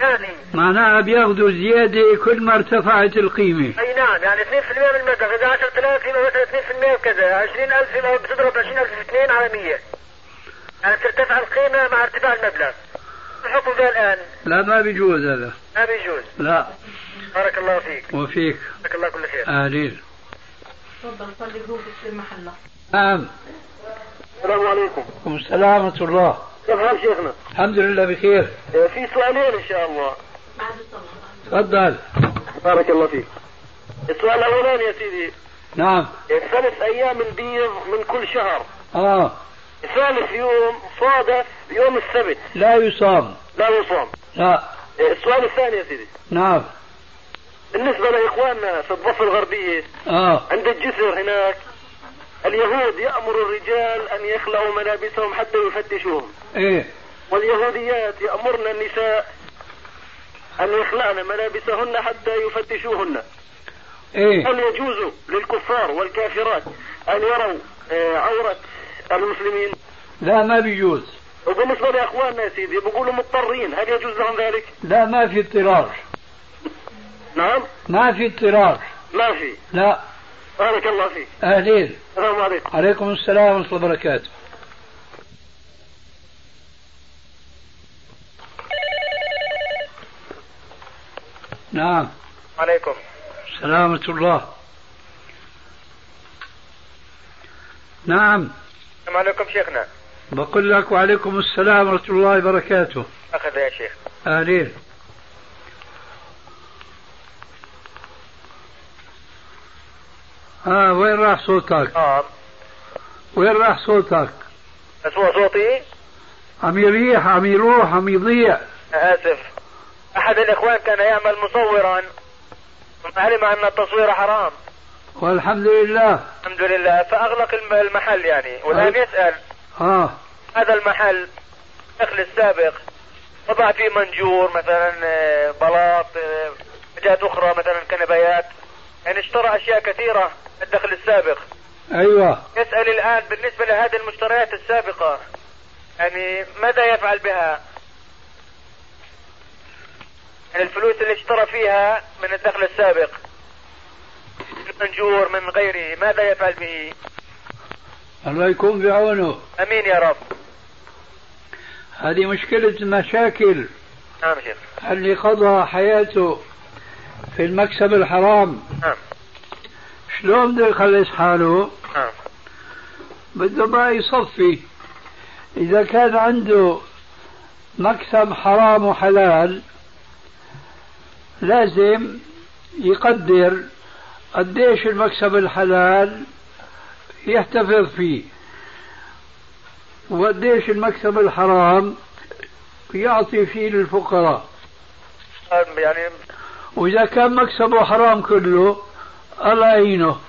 يعني معناها بياخذوا زيادة كل ما ارتفعت القيمة. أي نعم يعني 2% من المبلغ. إذا 10000 يبقى مثلا 2% وكذا. 20000 يبقى بتضرب 20000 في 2 على 100 يعني بترتفع القيمة مع ارتفاع المبلغ. الحكم ده الآن. لا ما بيجوز هذا. ما بيجوز. لا. بارك الله فيك. وفيك. جزاك الله كل خير. أهلين تفضل صلي في محله نعم. السلام عليكم. وعليكم السلام ورحمة الله. كيف حال شيخنا؟ الحمد لله بخير. في سؤالين إن شاء الله. بعد تفضل. بارك الله فيك. السؤال الاولاني يا سيدي. نعم. ثلاث أيام البيض من كل شهر. آه. ثالث يوم صادف يوم السبت. لا يصام. لا يصام. لا. السؤال الثاني يا سيدي. نعم. بالنسبة لإخواننا في الضفة الغربية آه. عند الجسر هناك اليهود يأمر الرجال أن يخلعوا ملابسهم حتى يفتشوهم. إيه. واليهوديات يأمرن النساء أن يخلعن ملابسهن حتى يفتشوهن. إيه. هل يجوز للكفار والكافرات أن يروا آه، عورة المسلمين؟ لا ما بيجوز. وبالنسبة لأخواننا يا سيدي بيقولوا مضطرين. هل يجوز لهم ذلك؟ لا ما في اضطرار. نعم؟ ما في اضطرار. ما في. لا. بارك الله فيك. أهلين السلام عليكم. عليكم السلام ورحمة الله وبركاته. نعم. عليكم. سلامة الله. نعم. السلام عليكم شيخنا. بقول لك وعليكم السلام ورحمة الله وبركاته. أخذ يا شيخ. أهلين ها وين راح صوتك؟ آه وين راح صوتك؟ هو صوتي؟ عم يريح عم يروح عم يضيع آسف. أحد الإخوان كان يعمل مصورا. ثم علم أن التصوير حرام. والحمد لله. الحمد لله. فأغلق الم- المحل يعني. والآن. يسأل. آه. هذا المحل الدخل السابق وضع فيه منجور مثلا آه، بلاط آه، حاجات أخرى مثلا كنبيات. يعني اشترى أشياء كثيرة الدخل السابق. أيوه. يسأل الآن بالنسبة لهذه المشتريات السابقة. يعني ماذا يفعل بها؟ يعني الفلوس اللي اشترى فيها من الدخل السابق. من منجور من غيره. ماذا يفعل به؟ الله يكون بعونه آمين يا رب. هذه مشكلة مشاكل نعم شيخ. اللي قضى حياته. في المكسب الحرام. نعم. شلون بده يخلص حاله نعم. بده بقى يصفي. إذا كان عنده مكسب حرام وحلال لازم يقدر قديش المكسب الحلال يحتفظ فيه. وقديش المكسب الحرام يعطي فيه للفقراء. يعني وإذا كان مكسبه حرام كله الله يعينه.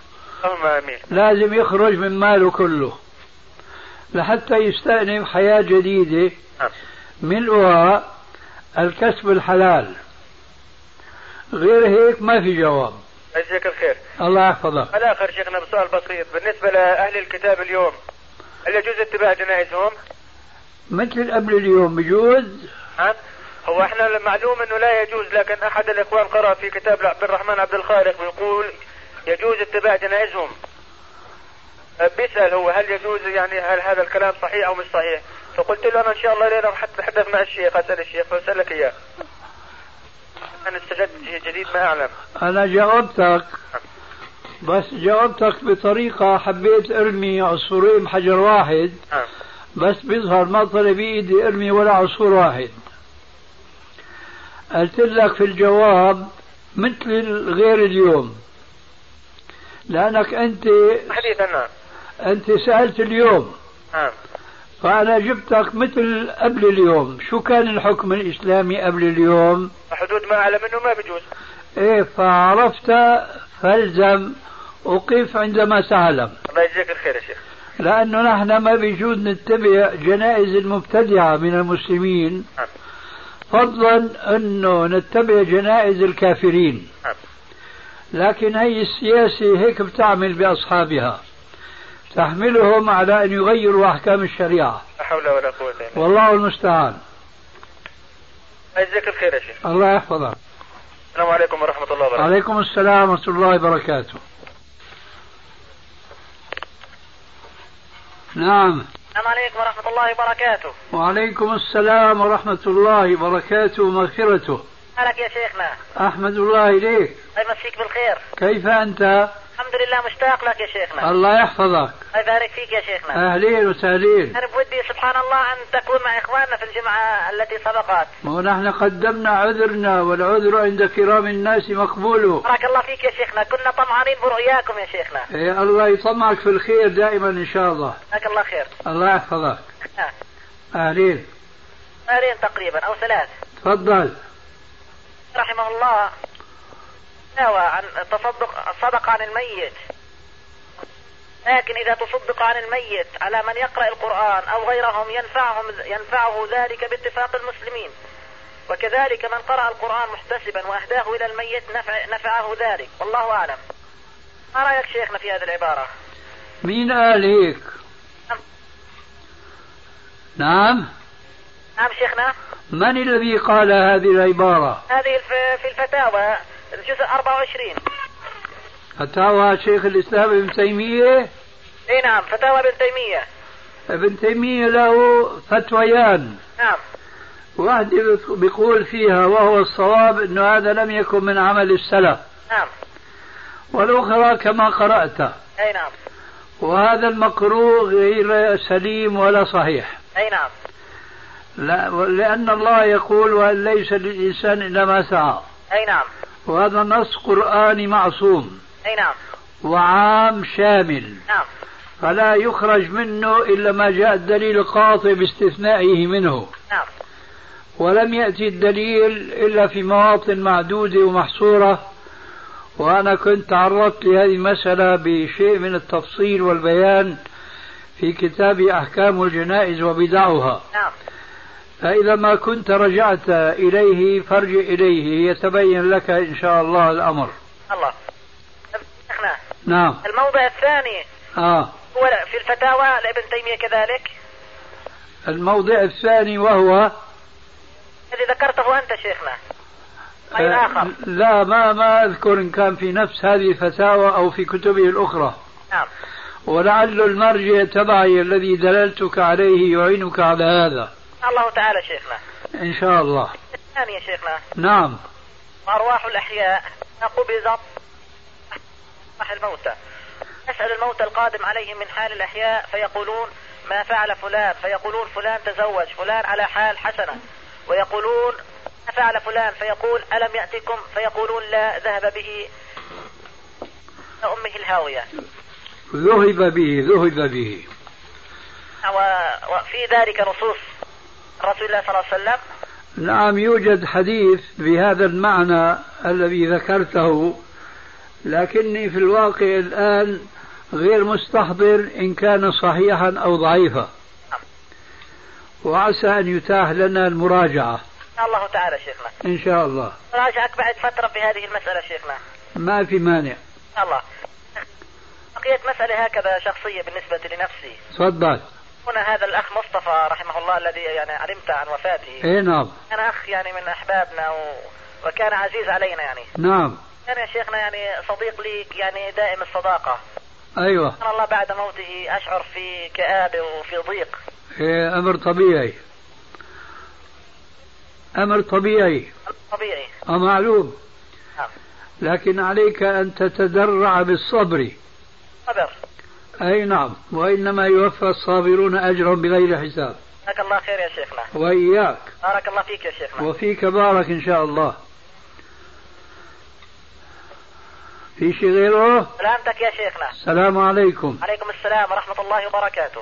لازم يخرج من ماله كله. لحتى يستأنف حياة جديدة. ملؤها الكسب الحلال. غير هيك ما في جواب. جزاك الخير. الله يحفظك. الآخر شيخنا بسؤال بسيط. بالنسبة لأهل الكتاب اليوم هل يجوز اتباع جنائزهم؟ مثل قبل اليوم بجوز. نعم هو إحنا معلوم انه لا يجوز لكن أحد الإخوان قرأ في كتاب عبد الرحمن عبد الخالق بيقول يجوز اتباع جنائزهم. أه، بيسأل هو هل يجوز يعني هل هذا الكلام صحيح أو مش صحيح؟ فقلت له أنا إن شاء الله ليلة راح أتحدث مع الشيخ أسأل الشيخ فاسألك إياه. أنا استجدت شيء جديد ما أعلم. أنا جاوبتك. بس جاوبتك بطريقة حبيت أرمي عصفورين بحجر واحد. نعم. بس بيظهر ما طلع بإيدي أرمي ولا عصفور واحد. قلت لك في الجواب مثل غير اليوم. لأنك أنت أنت سألت اليوم. نعم. فأنا جبتك مثل قبل اليوم. شو كان الحكم الإسلامي قبل اليوم؟ حدود ما أعلم إنه ما بيجوز إيه فعرفت فالزم وقف عندما تعلم الله يجزاك الخير يا شيخ. لأنه نحن ما بيجوز نتبع جنائز المبتدعة من المسلمين. نعم. فضلا أنه نتبع جنائز الكافرين. نعم. لكن هي السياسة هيك بتعمل بأصحابها. تحملهم على أن يغيروا أحكام الشريعة. لا حول ولا قوة إلا بالله. والله المستعان. يجزاك الخير يا شيخ. الله يحفظك. السلام عليكم ورحمة الله وبركاته. عليكم السلام ورحمة الله وبركاته. نعم. السلام عليكم ورحمة الله وبركاته. وعليكم السلام ورحمة الله وبركاته ومغفرته. مالك يا شيخنا؟ أحمد الله إليك. الله يمسيك بالخير. كيف أنت؟ الحمد لله مشتاق لك يا شيخنا الله يحفظك الله يبارك فيك يا شيخنا أهلين وسهلين أنا بودي سبحان الله أن تكون مع إخواننا في الجمعة التي سبقت ونحن قدمنا عذرنا والعذر عند كرام الناس مقبول بارك الله فيك يا شيخنا كنا طمعانين برؤياكم يا شيخنا إيه الله يطمعك في الخير دائما إن شاء الله جزاك الله خير الله يحفظك. أهلين شهرين تقريبا أو ثلاث تفضل رحمه الله نوى عن تصدق الصدقة عن الميت. لكن إذا تصدق عن الميت على من يقرأ القرآن أو غيرهم ينفعهم ينفعه ذلك باتفاق المسلمين. وكذلك من قرأ القرآن محتسبا وأهداه إلى الميت نفع نفعه ذلك. والله أعلم. ما رأيك شيخنا في هذه العبارة؟ مين قال هيك نعم. نعم شيخنا. من الذي قال هذه العبارة؟ هذه في الفتاوى. الجزء 24 فتاوى شيخ الإسلام ابن تيمية؟ إي نعم فتاوى ابن تيمية. ابن تيمية له فتويان. نعم. واحدة بيقول فيها وهو الصواب أنه هذا لم يكن من عمل السلف. نعم. والأخرى كما قرأت. إي نعم. وهذا المقروء غير سليم ولا صحيح. إي نعم. لا لأن الله يقول وأن ليس للإنسان إلا ما سعى. إي نعم. وهذا نص قرآني معصوم. أي نعم. وعام شامل. نعم. فلا يخرج منه إلا ما جاء الدليل القاطع باستثنائه منه. نعم. ولم يأتي الدليل إلا في مواطن معدودة ومحصورة. وأنا كنت تعرضت لهذه المسألة بشيء من التفصيل والبيان في كتاب أحكام الجنائز وبدعها. نعم. فإذا ما كنت رجعت إليه فارجع إليه يتبين لك إن شاء الله الأمر. الله. نعم. الموضع الثاني. آه. هو في الفتاوى لابن تيمية كذلك. الموضع الثاني وهو الذي ذكرته أنت شيخنا. أي آه، آخر لا ما ما أذكر إن كان في نفس هذه الفتاوى أو في كتبه الأخرى. نعم. ولعل المرجع تبعي الذي دللتك عليه يعينك على هذا. الله تعالى شيخنا. إن شاء الله. الثاني يا شيخنا. نعم. أرواح الأحياء. قبضت أرواح الموتى. نسأل الموتى القادم عليهم من حال الأحياء فيقولون ما فعل فلان؟ فيقولون فلان تزوج فلان على حال حسنة. ويقولون ما فعل فلان؟ فيقول ألم يأتكم؟ فيقولون لا ذهب به أمه الهاوية. ذهب به ذهب به. وفي ذلك نصوص. رسول الله صلى الله عليه وسلم؟ نعم يوجد حديث بهذا المعنى الذي ذكرته لكني في الواقع الآن غير مستحضر إن كان صحيحا أو ضعيفا. وعسى أن يتاح لنا المراجعة. الله تعالى شيخنا. إن شاء الله. راجعك بعد فترة في هذه المسألة شيخنا. ما في مانع. الله. بقيت مسألة هكذا شخصية بالنسبة لنفسي. تفضل. هنا هذا الأخ مصطفى رحمه الله الذي يعني علمت عن وفاته. إيه نعم. كان أخ يعني من أحبابنا و... وكان عزيز علينا يعني. نعم. كان يا شيخنا يعني صديق ليك يعني دائم الصداقة. أيوة. سبحان الله بعد موته أشعر في كآبة وفي ضيق. إيه أمر طبيعي. أمر طبيعي. طبيعي. معلوم نعم. لكن عليك أن تتدرع بالصبر. صبر. أي نعم. وإنما يوفى الصابرون أجرهم بغير حساب. جزاك الله خير يا شيخنا. وإياك. بارك الله فيك يا شيخنا. وفيك بارك إن شاء الله. في شيء غيره؟ سلامتك يا شيخنا. السلام عليكم. عليكم السلام ورحمة الله وبركاته.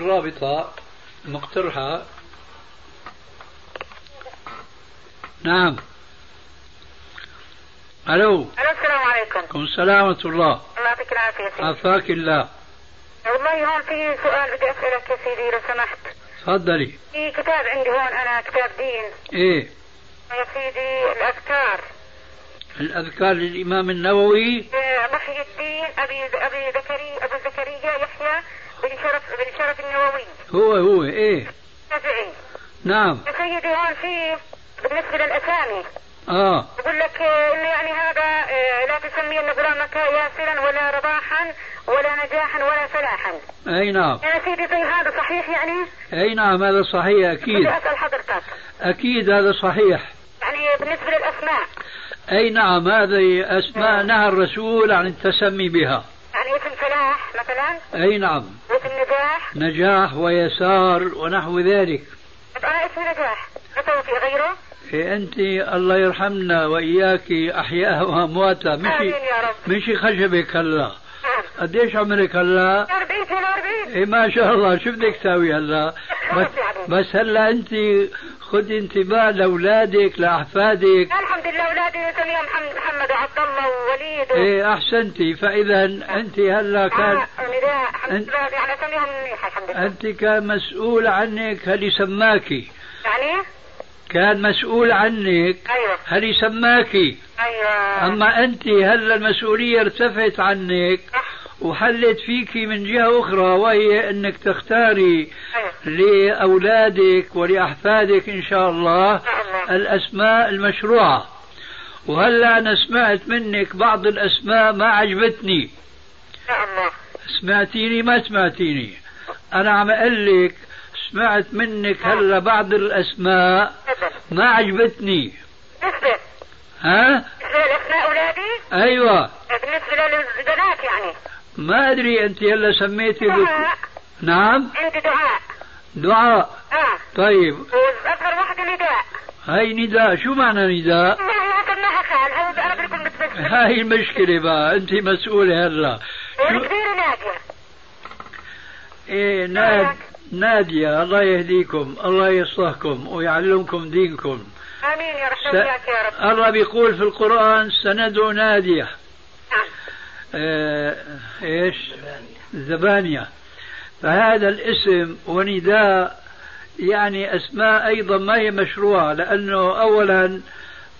الرابطة مقترحة نعم. ألو. ألو السلام عليكم. عليكم السلام ورحمة الله. الله يعطيك العافية يا سيدي. عافاك الله. والله هون في سؤال بدي أسألك يا سيدي لو سمحت. تفضلي. في كتاب عندي هون أنا كتاب دين. إيه. يا سيدي الأذكار. الأذكار للإمام النووي. آه، محي الدين أبي أبي زكريا أبو زكريا يحيى بن شرف بن شرف النووي. هو هو إيه. نعم. يا سيدي هون في بالنسبة للأسامي. آه. بقول لك آه، إنه يعني هذا آه، لا تسمين غلامك ياسرا ولا رباحا ولا نجاحا ولا فلاحا. أي نعم. يا سيدي زي هذا صحيح يعني؟ أي نعم هذا صحيح أكيد. أسأل حضرتك. أكيد هذا صحيح. يعني بالنسبة للأسماء. أي نعم هذه أسماء نهى الرسول عن التسمي بها. يعني اسم فلاح مثلا؟ أي نعم. واسم نجاح؟ نجاح ويسار ونحو ذلك. طب أنا اسمي نجاح. في غيره؟ إيه أنت الله يرحمنا وإياك أحياء وامواتها مشي مشي خشبك هلا نعم قديش عمرك هلا 40 42 إيه ما شاء الله. شو بدك تساوي هلا؟ بس, بس هلا أنت خذي انتباه لأولادك لأحفادك. الحمد لله أولادي سميهم محمد, وعبد الله ووليد. و... إيه أحسنتي. فإذا أنت هلا كان آه الحمد أنت- لله. يعني الحمد لله. أنت كان مسؤول عنك هل سماكي يعني؟ كان مسؤول عنك. أيوه. هل سماكي أيوه. أما أنت هلا المسؤولية ارتفعت عنك؟ صح. وحلت فيك من جهة أخرى وهي أنك تختاري أيوه. لأولادك ولأحفادك إن شاء الله. الأسماء المشروعة. وهلا أنا سمعت منك بعض الأسماء ما عجبتني؟ سمعتيني ما سمعتيني. أنا عم أقول لك سمعت منك هلا بعض الأسماء. تفضل. ما عجبتني. ها؟ بالنسبة لأسماء أولادي؟ أيوة. بالنسبة للبنات يعني. ما أدري أنت هلا سميتي. دعاء. نعم. عندي دعاء. دعاء. آه. طيب. واصغر واحدة نداء. هاي نداء. شو معنى نداء؟ هاي المشكلة بقى. أنت مسؤولة هلا. شو... والكبيرة نادية إيه ناد... نادية الله يهديكم الله يصلحكم ويعلمكم دينكم. آمين يا رب س... يا رب. الله بيقول في القرآن سندعو نادية. نعم. آه... إيش؟ زبانية. فهذا الاسم ونداء يعني أسماء أيضا ما هي مشروعة لأنه اولا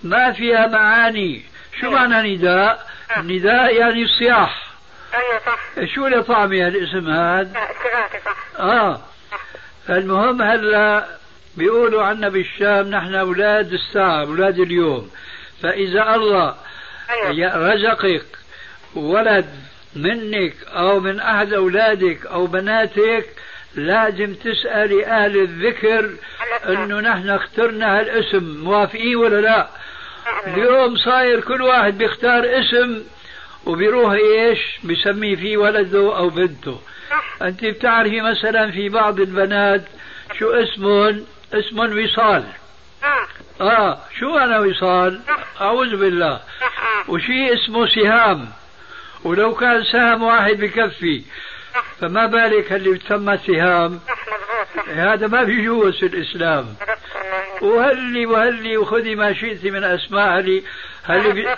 ما فيها معاني. شو معنى نداء؟ نداء يعني صياح. أيوه صح. شو له طعمه الاسم هذا؟ صح. آه فالمهم هلا بيقولوا عنا بالشام نحن أولاد الساعة أولاد اليوم. فإذا الله ي- رزقك ولد منك أو من أحد أولادك أو بناتك لازم تسالي أهل الذكر إنه نحن اخترنا هالاسم. موافقين ولا لا؟ اليوم صاير كل واحد بيختار اسم وبيروح إيش؟ بسميه فيه ولده أو بنته. صح أنت بتعرفي مثلا في بعض البنات شو اسمهم اسم وصال. آه. آه شو أنا وصال؟ أعوذ بالله. صح آه. وشي اسمه سهام. ولو كان سهم واحد بكفي. فما بالك اللي بتسمى سهام؟ هذا ما بيجوز في والله وهلي وهلي وخذي ما شئت من أسماء هلي. هلي بي...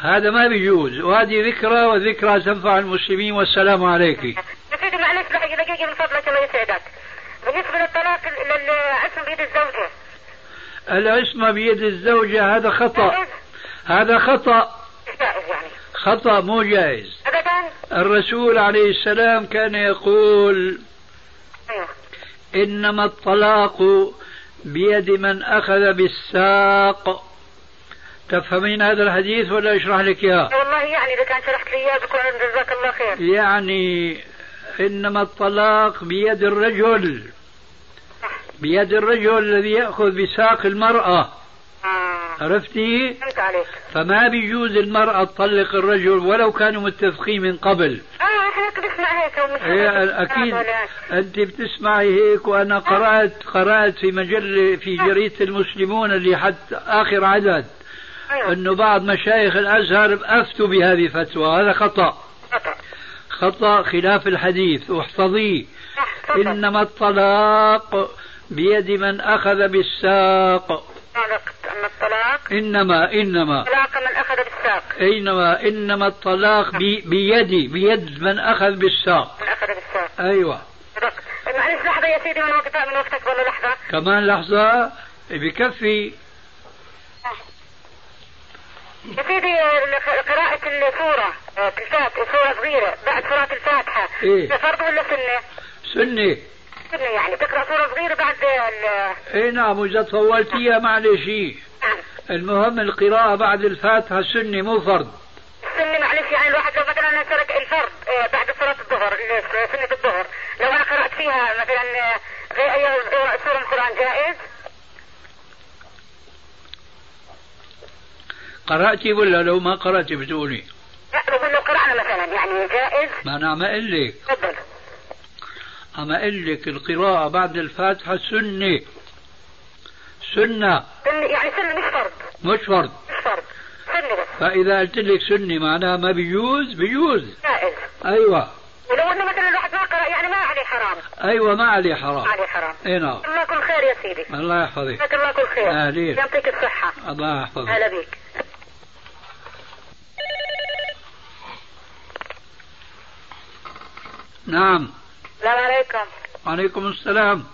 هذا ما بيجوز وهذه ذكرى وذكرى تنفع المسلمين. والسلام عليك. سيدي معلش دقيقة دقيقة من فضلك الله يسعدك بالنسبة للطلاق للاسم بيد الزوجة. العصمة بيد الزوجة هذا خطأ. هذا خطأ. يعني؟ خطأ مو جائز. ابدا. الرسول عليه السلام كان يقول أيوه. إنما الطلاق بيد من أخذ بالساق. تفهمين هذا الحديث ولا أشرح لك إياه؟ والله يعني إذا كان شرحت لي إياه بكون جزاك الله خير. يعني إنما الطلاق بيد الرجل. بيد الرجل الذي يأخذ بساق المرأة. آه. عرفتي؟ عليك. فما بيجوز المرأة تطلق الرجل ولو كانوا متفقين من قبل. آه إحنا بنسمع هيك ومش إيه أكيد. أنت بتسمعي هيك وأنا قرأت قرأت في مجلة في جريدة المسلمون اللي حتى آخر عدد. أيوه. أنه بعض مشايخ الأزهر أفتوا بهذه الفتوى هذا خطأ. خطأ خلاف الحديث تفضل إنما الطلاق بيد من أخذ بالساق. أما الطلاق؟ إنما إنما. طلاق من أخذ بالساق. إنما إنما الطلاق بي بيدي بيد من أخذ بالساق. من أخذ بالساق. صدقت معلش لحظة يا سيدي من وقتها من وقتك والله لحظة. كمان لحظة بكفي. يا سيدي قراءة السورة آه، في الفاتحة سورة صغيرة بعد صلاة الفاتحة إيه. فرض ولا سنة؟ سنة سنة يعني تقرأ سورة صغيرة بعد ال اي نعم واذا طولتيها معلش إيه. نعم. المهم القراءة بعد الفاتحة سنة مو فرض السنة معلش يعني الواحد لو مثلا ترك الفرض آه، بعد صلاة الظهر ال- سنة الظهر لو أنا قرأت فيها مثلا آه، غير أي سورة من القرآن جائز؟ قرأتي ولا لو ما قرأتي بتقولي؟ لا بقول لو قرأنا مثلا يعني جائز؟ ما أنا عم أقول لك. تفضل. عم أقول لك القراءة بعد الفاتحة سنة. سنة. سنة يعني سنة مش فرض. مش فرض. مش فرض. سنة بس. فإذا قلت لك سنة معناها ما بيجوز بيجوز. جائز. أيوة. ولو إنه مثلا الواحد ما قرأ يعني ما عليه حرام. أيوة ما عليه ما حرام عليه حرام. اي نعم. الله كل خير يا سيدي. الله يحفظك. جزاك الله كل خير. أهلين. يعطيك الصحة. الله يحفظك. هلا بيك نعم. السلام عليكم. عليكم السلام.